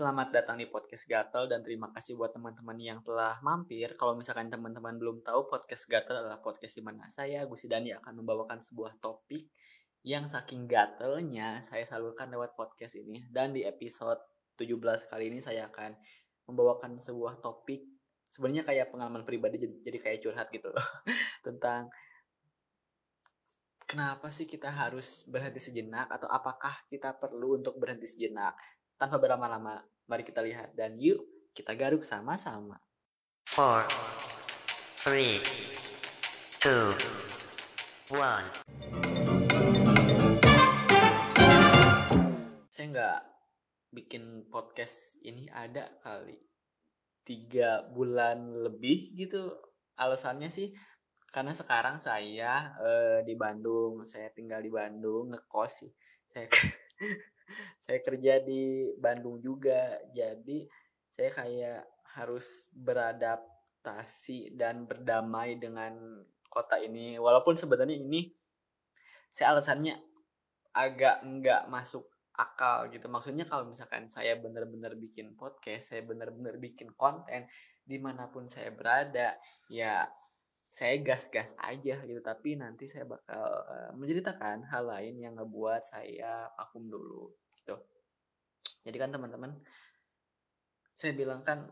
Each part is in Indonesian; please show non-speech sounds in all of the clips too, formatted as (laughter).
Selamat datang di podcast Gatel dan terima kasih buat teman-teman yang telah mampir. Kalau misalkan teman-teman belum tahu, podcast Gatel adalah podcast di mana saya, Gusi Dani akan membawakan sebuah topik yang saking gatelnya saya salurkan lewat podcast ini. Dan di episode 17 kali ini saya akan membawakan sebuah topik sebenarnya kayak pengalaman pribadi jadi, jadi kayak curhat gitu loh (laughs) tentang kenapa sih kita harus berhenti sejenak atau apakah kita perlu untuk berhenti sejenak tanpa berlama-lama, mari kita lihat dan yuk kita garuk sama-sama. Four, three, two, one. Saya nggak bikin podcast ini ada kali tiga bulan lebih gitu. Alasannya sih karena sekarang saya eh, di Bandung, saya tinggal di Bandung ngekos sih. Saya (laughs) saya kerja di Bandung juga. Jadi saya kayak harus beradaptasi dan berdamai dengan kota ini. Walaupun sebenarnya ini saya alasannya agak nggak masuk akal gitu. Maksudnya kalau misalkan saya benar-benar bikin podcast saya benar-benar bikin konten di mana pun saya berada ya saya gas-gas aja gitu tapi nanti saya bakal uh, menceritakan hal lain yang ngebuat saya vakum dulu gitu. Jadi kan teman-teman saya bilang kan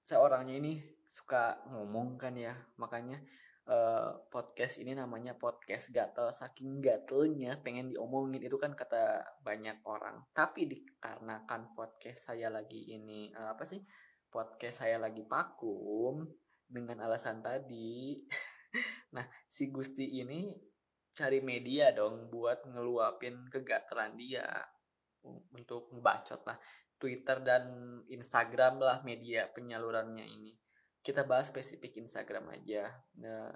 saya orangnya ini suka ngomong kan ya makanya uh, podcast ini namanya podcast gatel saking gatelnya pengen diomongin itu kan kata banyak orang. Tapi dikarenakan podcast saya lagi ini uh, apa sih podcast saya lagi vakum dengan alasan tadi. (laughs) Nah si Gusti ini cari media dong buat ngeluapin kegatelan dia. Untuk ngebacot lah. Twitter dan Instagram lah media penyalurannya ini. Kita bahas spesifik Instagram aja. Nah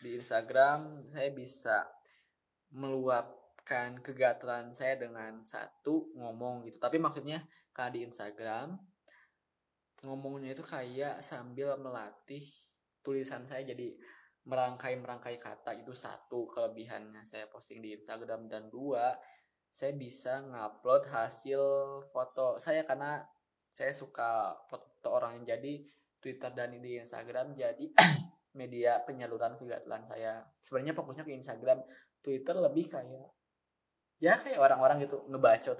di Instagram saya bisa meluapkan kegatelan saya dengan satu ngomong gitu. Tapi maksudnya kalau di Instagram ngomongnya itu kayak sambil melatih tulisan saya. Jadi merangkai-merangkai kata itu satu kelebihannya saya posting di Instagram. Dan dua saya bisa ngupload hasil foto saya karena saya suka foto orang. Yang jadi Twitter dan di Instagram jadi (clears throat) media penyaluran kegiatan saya. Sebenarnya fokusnya ke Instagram. Twitter lebih kayak ya kayak orang-orang gitu ngebacot.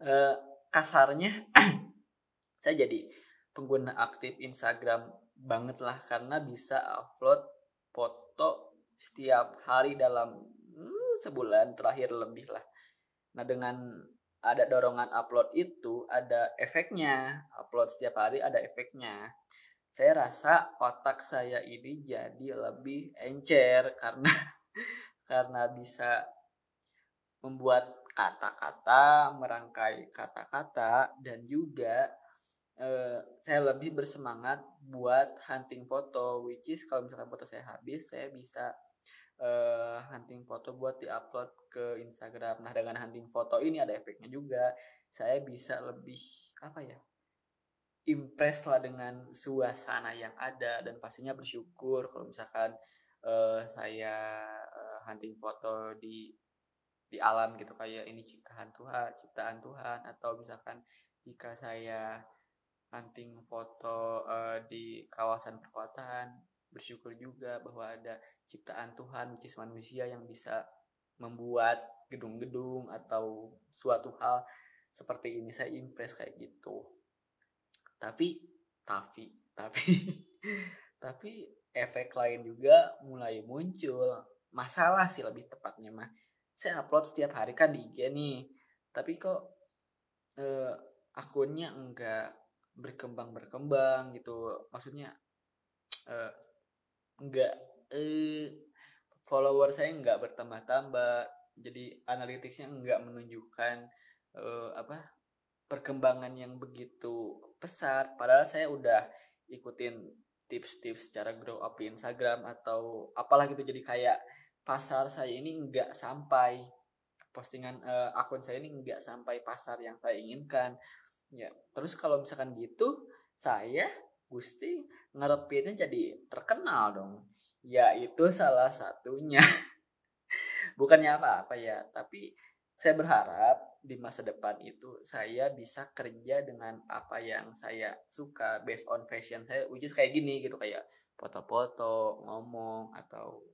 Uh, (laughs) kasarnya (clears throat) saya jadi pengguna aktif Instagram banget lah karena bisa upload foto setiap hari dalam hmm, sebulan terakhir lebih lah. Nah dengan ada dorongan upload itu ada efeknya upload setiap hari ada efeknya. Saya rasa otak saya ini jadi lebih encer (laughs) karena karena bisa membuat kata-kata, merangkai kata-kata dan juga uh, saya lebih bersemangat buat hunting foto which is kalau misalkan foto saya habis saya bisa uh, hunting foto buat diupload ke Instagram. Nah, dengan hunting foto ini ada efeknya juga. Saya bisa lebih apa ya? impress lah dengan suasana yang ada dan pastinya bersyukur kalau misalkan uh, saya uh, hunting foto di di alam gitu kayak ini ciptaan Tuhan, ciptaan Tuhan atau misalkan jika saya hunting foto uh, di kawasan perkotaan bersyukur juga bahwa ada ciptaan Tuhan which manusia yang bisa membuat gedung-gedung atau suatu hal seperti ini. Saya impress kayak gitu. Tapi tapi tapi (laughs) tapi efek lain juga mulai muncul. Masalah sih lebih tepatnya mah saya upload setiap hari kan di IG nih. Tapi kok eh, akunnya enggak berkembang berkembang gitu. Maksudnya eh, enggak eh, follower saya enggak bertambah-tambah. Jadi analitiknya enggak menunjukkan eh, apa perkembangan yang begitu pesat. Padahal saya udah ikutin tips-tips cara grow up di Instagram atau apalah gitu. Jadi kayak pasar saya ini nggak sampai postingan uh, akun saya ini nggak sampai pasar yang saya inginkan. Ya terus kalau misalkan gitu saya Gusti ngarepinnya jadi terkenal dong. Ya itu salah satunya. (laughs) Bukannya apa-apa ya tapi saya berharap di masa depan itu saya bisa kerja dengan apa yang saya suka based on fashion saya which is kayak gini gitu kayak foto-foto ngomong atau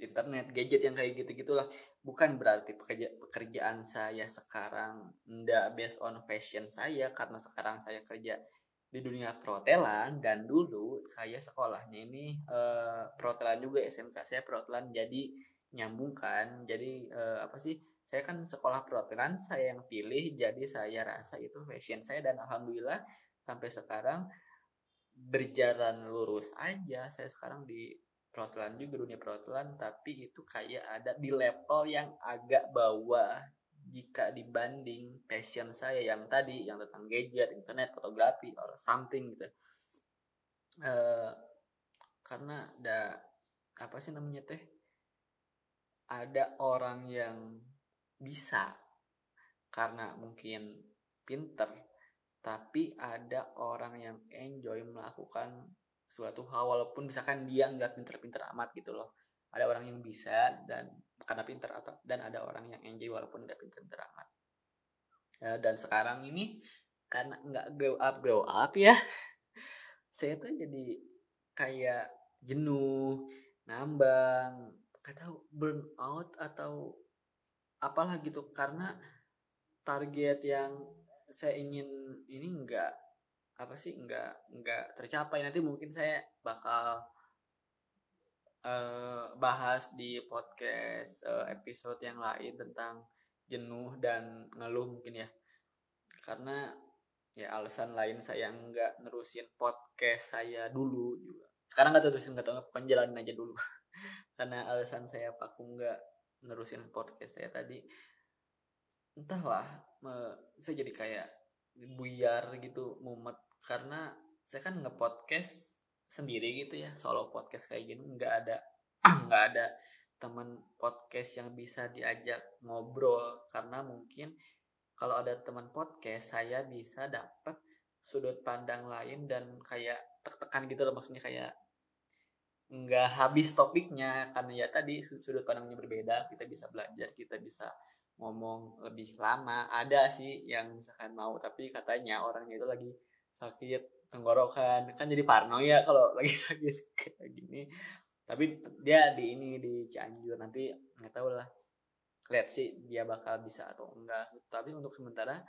internet gadget yang kayak gitu gitulah bukan berarti pekerja, pekerjaan saya sekarang ndak based on fashion saya karena sekarang saya kerja di dunia perhotelan dan dulu saya sekolahnya ini uh, perhotelan juga SMK saya perhotelan jadi nyambungkan. Jadi uh, apa sih saya kan sekolah perhotelan saya yang pilih jadi saya rasa itu fashion saya. Dan alhamdulillah sampai sekarang berjalan lurus aja. Saya sekarang di perhotelan juga dunia perhotelan tapi itu kayak ada di level yang agak bawah jika dibanding passion saya yang tadi yang tentang gadget internet fotografi or something gitu. Uh, karena ada apa sih namanya teh? Ada orang yang bisa karena mungkin pinter tapi ada orang yang enjoy melakukan suatu hal walaupun misalkan dia nggak pinter-pinter amat gitu loh. Ada orang yang bisa dan karena pinter atau dan ada orang yang enjoy walaupun nggak pinter-pinter amat. Ya, dan sekarang ini karena nggak grow up grow up ya (laughs) saya tuh jadi kayak jenuh nambang nggak tahu burn out atau apalah gitu. Karena target yang saya ingin ini enggak apa sih nggak nggak tercapai. Nanti mungkin saya bakal uh, bahas di podcast uh, episode yang lain tentang jenuh dan ngeluh mungkin ya. Karena ya alasan lain saya nggak nerusin podcast saya dulu juga. Sekarang nggak terusin nggak tahu apa jalanin aja dulu. (laughs) Karena alasan saya paku nggak nerusin podcast saya tadi. Entahlah saya jadi kayak buyar gitu mumet karena saya kan ngepodcast sendiri gitu ya solo podcast kayak gini. Nggak ada (clears throat) nggak ada teman podcast yang bisa diajak ngobrol. Karena mungkin kalau ada teman podcast saya bisa dapat sudut pandang lain dan kayak tertekan gitu loh. Maksudnya kayak nggak habis topiknya. Karena ya tadi sudut pandangnya berbeda. Kita bisa belajar kita bisa ngomong lebih lama. Ada sih yang misalkan mau tapi katanya orangnya itu lagi sakit tenggorokan kan. Jadi parno ya kalau (laughs) lagi sakit kayak gini. Tapi dia di ini di Cianjur. Nanti nggak tahu lah. Lihat sih dia bakal bisa atau enggak. Tapi untuk sementara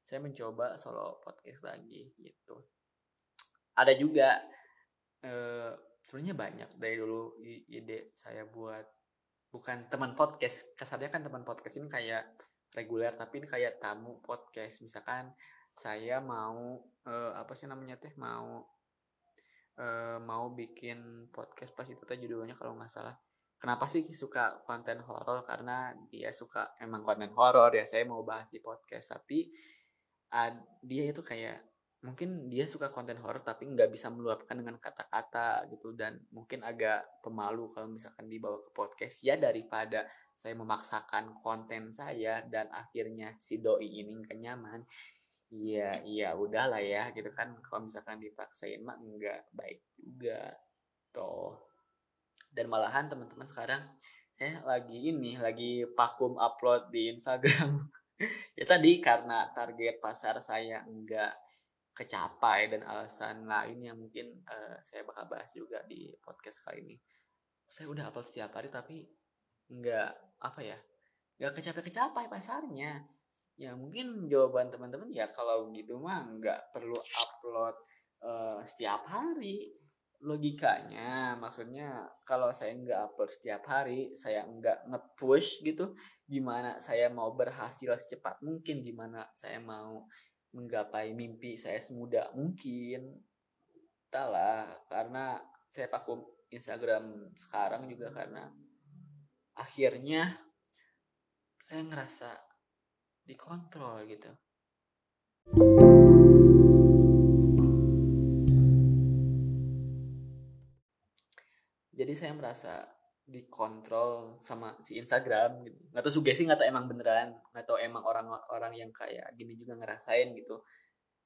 saya mencoba solo podcast lagi gitu. Ada juga eh, sebenarnya banyak dari dulu ide saya buat bukan teman podcast. Kasarnya kan teman podcast ini kayak reguler tapi ini kayak tamu podcast. Misalkan saya mau uh, apa sih namanya teh mau uh, mau bikin podcast pas itu teh judulnya kalau nggak salah. Kenapa sih suka konten horor? Karena dia suka emang konten horor ya saya mau bahas di podcast. Tapi uh, dia itu kayak mungkin dia suka konten horor tapi nggak bisa meluapkan dengan kata-kata gitu. Dan mungkin agak pemalu kalau misalkan dibawa ke podcast. Ya daripada saya memaksakan konten saya dan akhirnya si doi ini kenyaman iya iya udahlah ya gitu kan. Kalau misalkan dipaksain mah enggak baik juga toh. Dan malahan teman-teman sekarang saya lagi ini lagi vakum upload di Instagram. (laughs) Ya tadi karena target pasar saya enggak kecapai dan alasan lain yang mungkin uh, saya bakal bahas juga di podcast kali ini. Saya udah upload setiap hari tapi enggak apa ya enggak kecapai-kecapai pasarnya ya mungkin jawaban teman-teman ya kalau gitu mah nggak perlu upload uh, setiap hari. Logikanya maksudnya kalau saya nggak upload setiap hari saya nggak nge-push gitu gimana saya mau berhasil secepat mungkin gimana saya mau menggapai mimpi saya semudah mungkin. Lah karena saya pakai Instagram sekarang juga karena akhirnya saya ngerasa dikontrol gitu. Jadi saya merasa dikontrol sama si Instagram gitu. Nggak tahu sugesti nggak tahu emang beneran nggak tahu emang orang-orang yang kayak gini juga ngerasain gitu.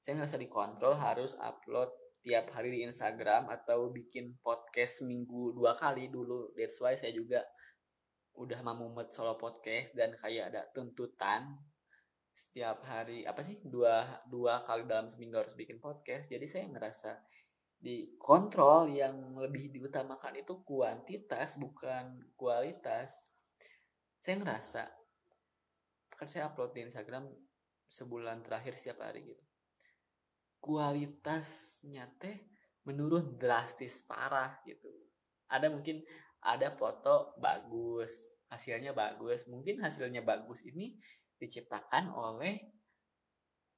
Saya ngerasa dikontrol harus upload tiap hari di Instagram atau bikin podcast seminggu dua kali dulu. That's why saya juga udah memumet solo podcast dan kayak ada tuntutan setiap hari apa sih dua dua kali dalam seminggu harus bikin podcast. Jadi saya ngerasa di kontrol yang lebih diutamakan itu kuantitas bukan kualitas. Saya ngerasa kan saya upload di Instagram sebulan terakhir setiap hari gitu. Kualitasnya teh menurun drastis parah gitu. Ada mungkin ada foto bagus hasilnya bagus. Mungkin hasilnya bagus ini diciptakan oleh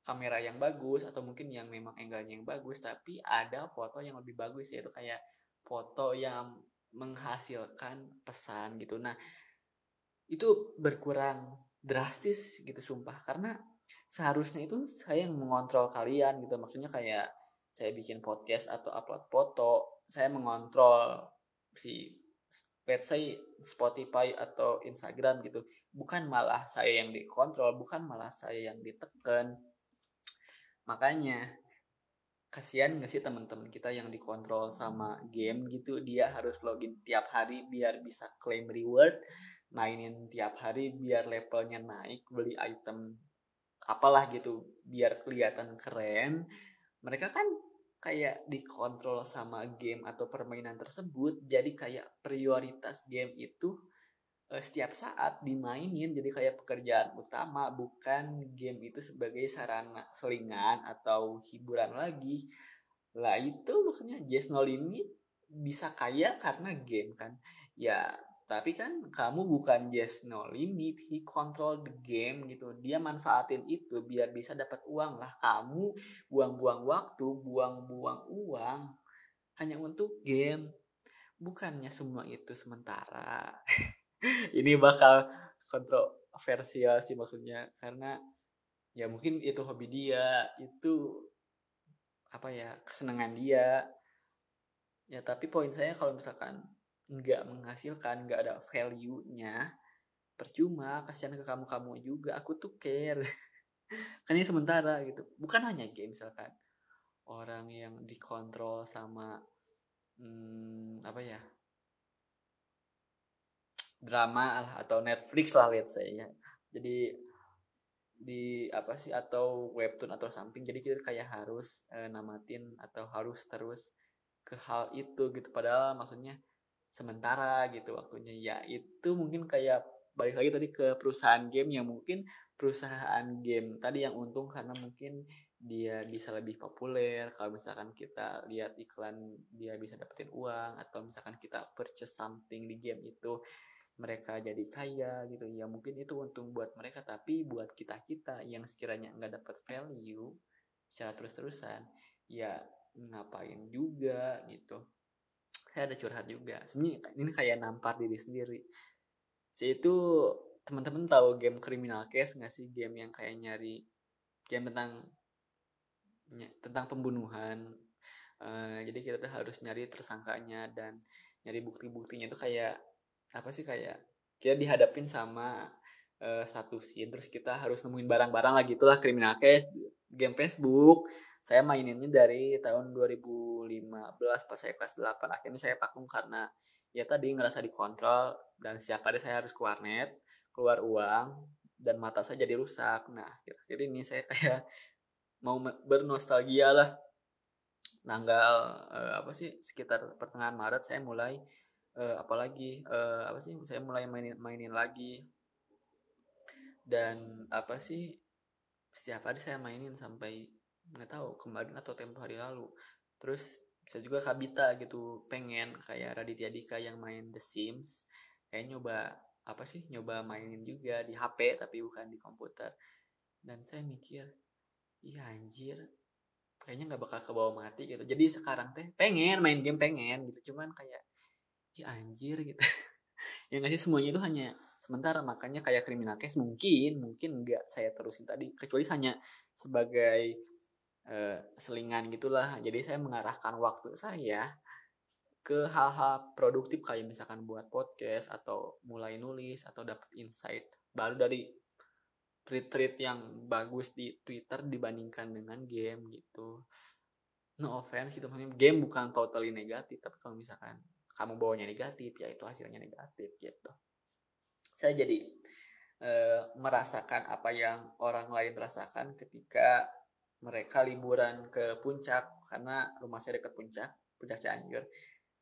kamera yang bagus atau mungkin yang memang angle-nya yang bagus tapi ada foto yang lebih bagus yaitu kayak foto yang menghasilkan pesan gitu. Nah itu berkurang drastis gitu sumpah. Karena seharusnya itu saya yang mengontrol kalian gitu. Maksudnya kayak saya bikin podcast atau upload foto saya mengontrol si let's say Spotify atau Instagram gitu bukan malah saya yang dikontrol bukan malah saya yang ditekan makanya kasihan gak sih teman-teman kita yang dikontrol sama game gitu? Dia harus login tiap hari biar bisa claim reward mainin tiap hari biar levelnya naik beli item apalah gitu biar kelihatan keren. Mereka kan kayak dikontrol sama game atau permainan tersebut jadi kayak prioritas game itu uh, setiap saat dimainin. Jadi kayak pekerjaan utama bukan game itu sebagai sarana selingan atau hiburan lagi. Lah itu maksudnya just no limit bisa kaya karena game kan. Ya tapi kan kamu bukan just no limit. He control the game gitu. Dia manfaatin itu biar bisa dapat uang lah. Kamu buang-buang waktu buang-buang uang hanya untuk game. Bukannya semua itu sementara. (laughs) Ini bakal kontroversial sih maksudnya. Karena ya mungkin itu hobi dia. Itu apa ya kesenangan dia. Ya tapi poin saya kalau misalkan nggak menghasilkan nggak ada value-nya percuma kasihan ke kamu kamu juga aku tuh care. (laughs) Kan ini sementara gitu. Bukan hanya game misalkan. Orang yang dikontrol sama hmm, apa ya? Drama lah atau Netflix lah lihat saya jadi di apa sih atau webtoon atau samping jadi kita kayak harus eh, namatin atau harus terus ke hal itu gitu. Padahal maksudnya sementara gitu waktunya. Ya itu mungkin kayak balik lagi tadi ke perusahaan game yang mungkin perusahaan game tadi yang untung karena mungkin dia bisa lebih populer. Kalau misalkan kita lihat iklan dia bisa dapetin uang atau misalkan kita purchase something di game itu mereka jadi kaya gitu. Ya mungkin itu untung buat mereka tapi buat kita kita yang sekiranya nggak dapat value secara terus-terusan ya ngapain juga gitu saya ada curhat juga. Sebenarnya ini kayak nampar diri sendiri. Saya itu teman-teman tahu game criminal case nggak sih? Game yang kayak nyari game tentang tentang pembunuhan. Uh, jadi kita tuh harus nyari tersangkanya dan nyari bukti-buktinya itu kayak apa sih kayak kita dihadapin sama uh, satu scene terus kita harus nemuin barang-barang lagi itulah criminal case game Facebook saya maininnya dari tahun 2015 pas saya kelas 8 akhirnya saya vakum karena ya tadi ngerasa dikontrol dan setiap hari saya harus ke warnet keluar uang dan mata saya jadi rusak. Nah jadi ini saya (laughs) kayak mau bernostalgia lah. Tanggal uh, apa sih sekitar pertengahan Maret saya mulai uh, apalagi uh, apa sih saya mulai mainin mainin lagi. Dan apa sih setiap hari saya mainin sampai nggak tahu kemarin atau tempo hari lalu. Terus bisa juga Kabita gitu pengen kayak Raditya Dika yang main The Sims kayak nyoba apa sih nyoba mainin juga di HP tapi bukan di komputer. Dan saya mikir iya anjir kayaknya nggak bakal ke bawah mati gitu. Jadi sekarang teh pengen main game pengen gitu. Cuman kayak iya anjir gitu. (laughs) Yang ngasih semuanya itu hanya sementara. Makanya kayak criminal case mungkin mungkin nggak saya terusin tadi. Kecuali hanya sebagai uh, selingan gitulah. Jadi saya mengarahkan waktu saya ke hal-hal produktif kayak misalkan buat podcast atau mulai nulis atau dapat insight baru dari tweet-tweet yang bagus di Twitter dibandingkan dengan game gitu. No offense gitu maksudnya game bukan totally negatif tapi kalau misalkan kamu bawanya negatif ya itu hasilnya negatif gitu. Saya jadi eh, merasakan apa yang orang lain rasakan ketika mereka liburan ke puncak karena rumah saya dekat puncak puncak Cianjur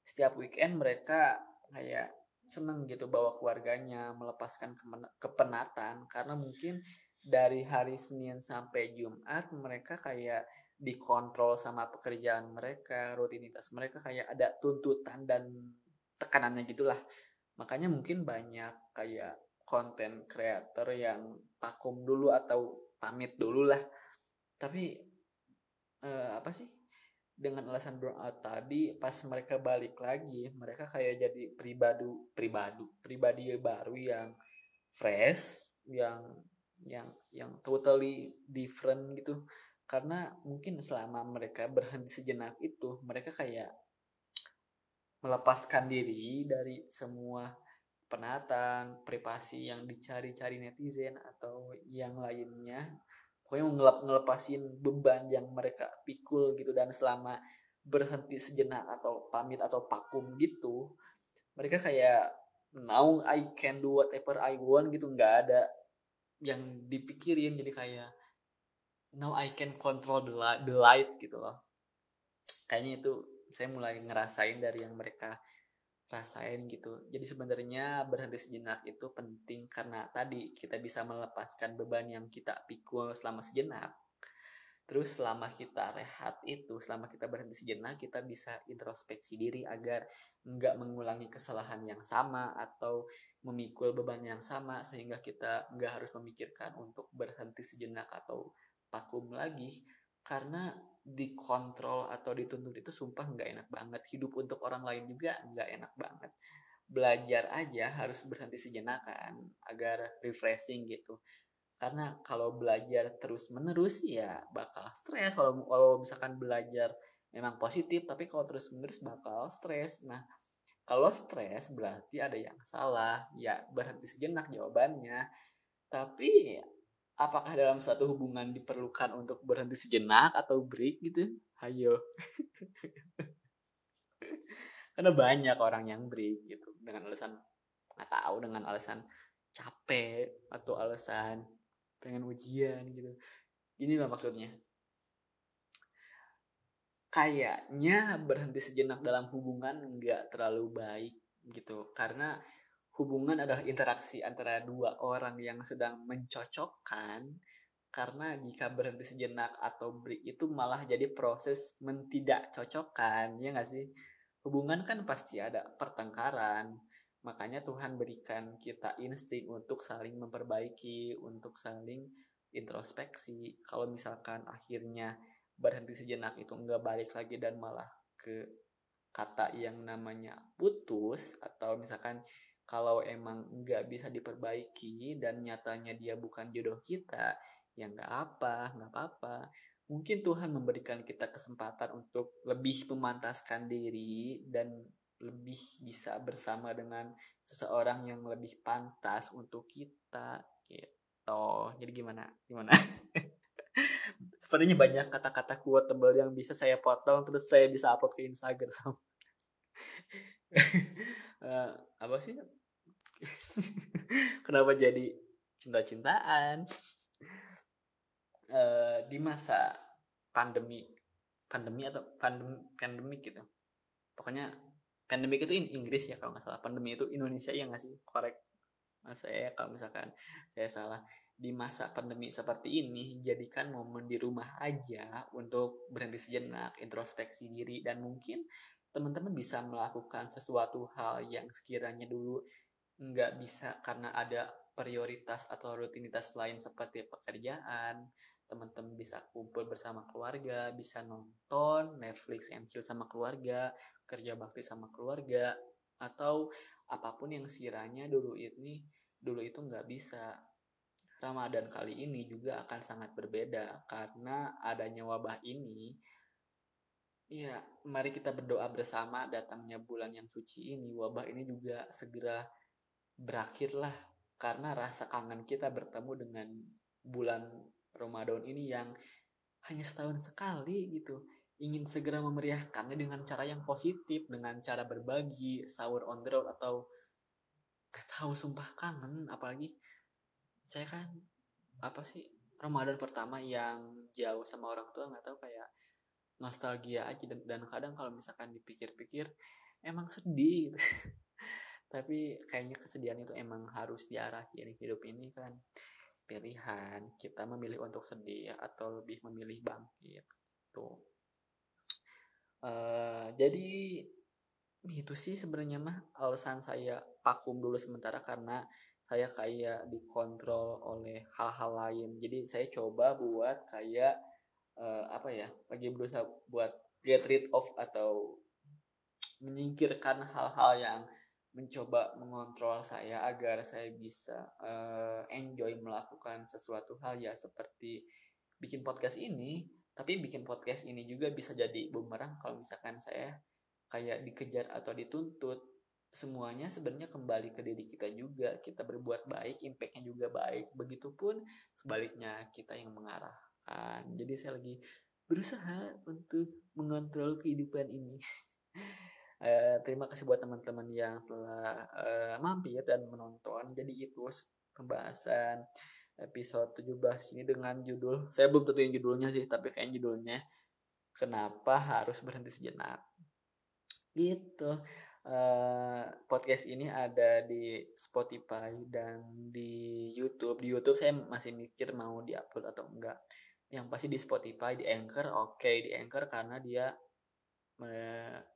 setiap weekend mereka kayak seneng gitu bawa keluarganya melepaskan kepenatan karena mungkin dari hari Senin sampai Jumat mereka kayak dikontrol sama pekerjaan mereka, rutinitas mereka kayak ada tuntutan dan tekanannya gitulah. Makanya mungkin banyak kayak konten creator yang vakum dulu atau pamit dulu lah. Tapi eh, apa sih? Dengan alasan burnout tadi pas mereka balik lagi, mereka kayak jadi pribadi pribadi pribadi baru yang fresh, yang yang yang totally different gitu karena mungkin selama mereka berhenti sejenak itu mereka kayak melepaskan diri dari semua penatan, privasi yang dicari-cari netizen atau yang lainnya. Pokoknya ngelep ngelepasin beban yang mereka pikul gitu dan selama berhenti sejenak atau pamit atau pakum gitu, mereka kayak now I can do whatever I want gitu. Nggak ada yang dipikirin. Jadi kayak now I can control the, the life gitu loh. Kayaknya itu saya mulai ngerasain dari yang mereka rasain gitu. Jadi sebenarnya berhenti sejenak itu penting karena tadi kita bisa melepaskan beban yang kita pikul selama sejenak. Terus selama kita rehat itu selama kita berhenti sejenak kita bisa introspeksi diri agar nggak mengulangi kesalahan yang sama atau memikul beban yang sama sehingga kita nggak harus memikirkan untuk berhenti sejenak atau vakum lagi. Karena dikontrol atau dituntut itu sumpah nggak enak banget. Hidup untuk orang lain juga nggak enak banget. Belajar aja harus berhenti sejenak kan agar refreshing gitu. Karena kalau belajar terus menerus ya bakal stres. Kalau kalau misalkan belajar memang positif tapi kalau terus menerus bakal stres. Nah kalau stres berarti ada yang salah ya berhenti sejenak jawabannya. Tapi apakah dalam suatu hubungan diperlukan untuk berhenti sejenak atau break gitu? Hayo. (laughs) Karena banyak orang yang break gitu dengan alasan nggak tahu dengan alasan capek atau alasan pengen ujian gitu. Inilah maksudnya. Kayaknya berhenti sejenak dalam hubungan nggak terlalu baik gitu karena hubungan adalah interaksi antara dua orang yang sedang mencocokkan karena jika berhenti sejenak atau break itu malah jadi proses mentidak cocokkan ya nggak sih? Hubungan kan pasti ada pertengkaran makanya Tuhan berikan kita insting untuk saling memperbaiki untuk saling introspeksi. Kalau misalkan akhirnya berhenti sejenak itu nggak balik lagi dan malah ke kata yang namanya putus atau misalkan kalau emang nggak bisa diperbaiki dan nyatanya dia bukan jodoh kita ya nggak apa nggak apa-apa. Mungkin Tuhan memberikan kita kesempatan untuk lebih memantaskan diri dan lebih bisa bersama dengan seseorang yang lebih pantas untuk kita gitu. Jadi gimana? Gimana? (laughs) Sepertinya banyak kata-kata quotable yang bisa saya potong terus saya bisa upload ke Instagram (laughs) uh, apa sih? (laughs) Kenapa jadi cinta-cintaan? Uh, di masa pandemi pandemi atau pandemi pandemik gitu. Pokoknya pandemik itu Inggris ya kalau nggak salah. Pandemi itu Indonesia yang ngasih korek saya kalau misalkan saya salah. Di masa pandemi seperti ini jadikan momen di rumah aja untuk berhenti sejenak introspeksi diri dan mungkin teman-teman bisa melakukan sesuatu hal yang sekiranya dulu nggak bisa karena ada prioritas atau rutinitas lain seperti pekerjaan teman-teman bisa kumpul bersama keluarga bisa nonton Netflix and chill sama keluarga kerja bakti sama keluarga atau apa pun yang sekiranya dulu ini dulu itu nggak bisa. Ramadan kali ini juga akan sangat berbeda karena adanya wabah ini Ya, mari kita berdoa bersama datangnya bulan yang suci ini. Wabah ini juga segera berakhirlah karena rasa kangen kita bertemu dengan bulan Ramadan ini yang hanya setahun sekali gitu. Ingin segera memeriahkannya dengan cara yang positif, dengan cara berbagi, sahur on the road atau gak tahu sumpah kangen apalagi saya kan apa sih Ramadan pertama yang jauh sama orang tua nggak tahu kayak nostalgia aja dan, dan kadang kalau misalkan dipikir-pikir emang sedih gitu. (laughs) Tapi kayaknya kesedihan itu emang harus diarahin hidup ini kan. Pilihan kita memilih untuk sedih atau lebih memilih bangkit tuh uh, jadi itu sih sebenarnya mah alasan saya vakum dulu sementara karena saya kayak dikontrol oleh hal-hal lain. Jadi saya coba buat kayak uh, apa ya lagi berusaha buat get rid of atau menyingkirkan hal-hal yang mencoba mengontrol saya agar saya bisa uh, enjoy melakukan sesuatu hal ya seperti bikin podcast ini. Tapi bikin podcast ini juga bisa jadi bumerang kalau misalkan saya kayak dikejar atau dituntut. Semuanya sebenarnya kembali ke diri kita juga. Kita berbuat baik impactnya juga baik. Begitupun sebaliknya kita yang mengarahkan jadi saya lagi berusaha untuk mengontrol kehidupan ini Uh, (laughs) terima kasih buat teman-teman yang telah uh, mampir dan menonton. Jadi itu pembahasan episode 17 ini dengan judul saya belum tentuin judulnya sih, tapi kayak judulnya kenapa harus berhenti sejenak. Gitu. Uh, podcast ini ada di Spotify dan di YouTube. Di YouTube saya masih mikir mau diupload atau enggak. Yang pasti di Spotify, di Anchor, oke okay, di Anchor karena dia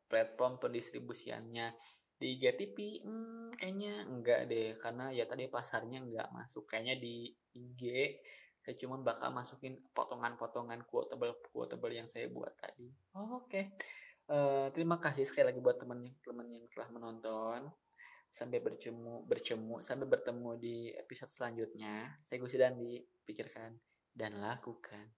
platform pendistribusiannya. Di GTP hmm, kayaknya enggak deh karena ya tadi pasarnya enggak masuk. Kayaknya di IG saya cuma bakal masukin potongan-potongan quotable quotable yang saya buat tadi. Oh, oke. Okay. uh, eh, terima kasih sekali lagi buat teman-teman yang telah menonton. Sampai bercemu bercemu sampai bertemu di episode selanjutnya. Saya Gusi dan dipikirkan dan lakukan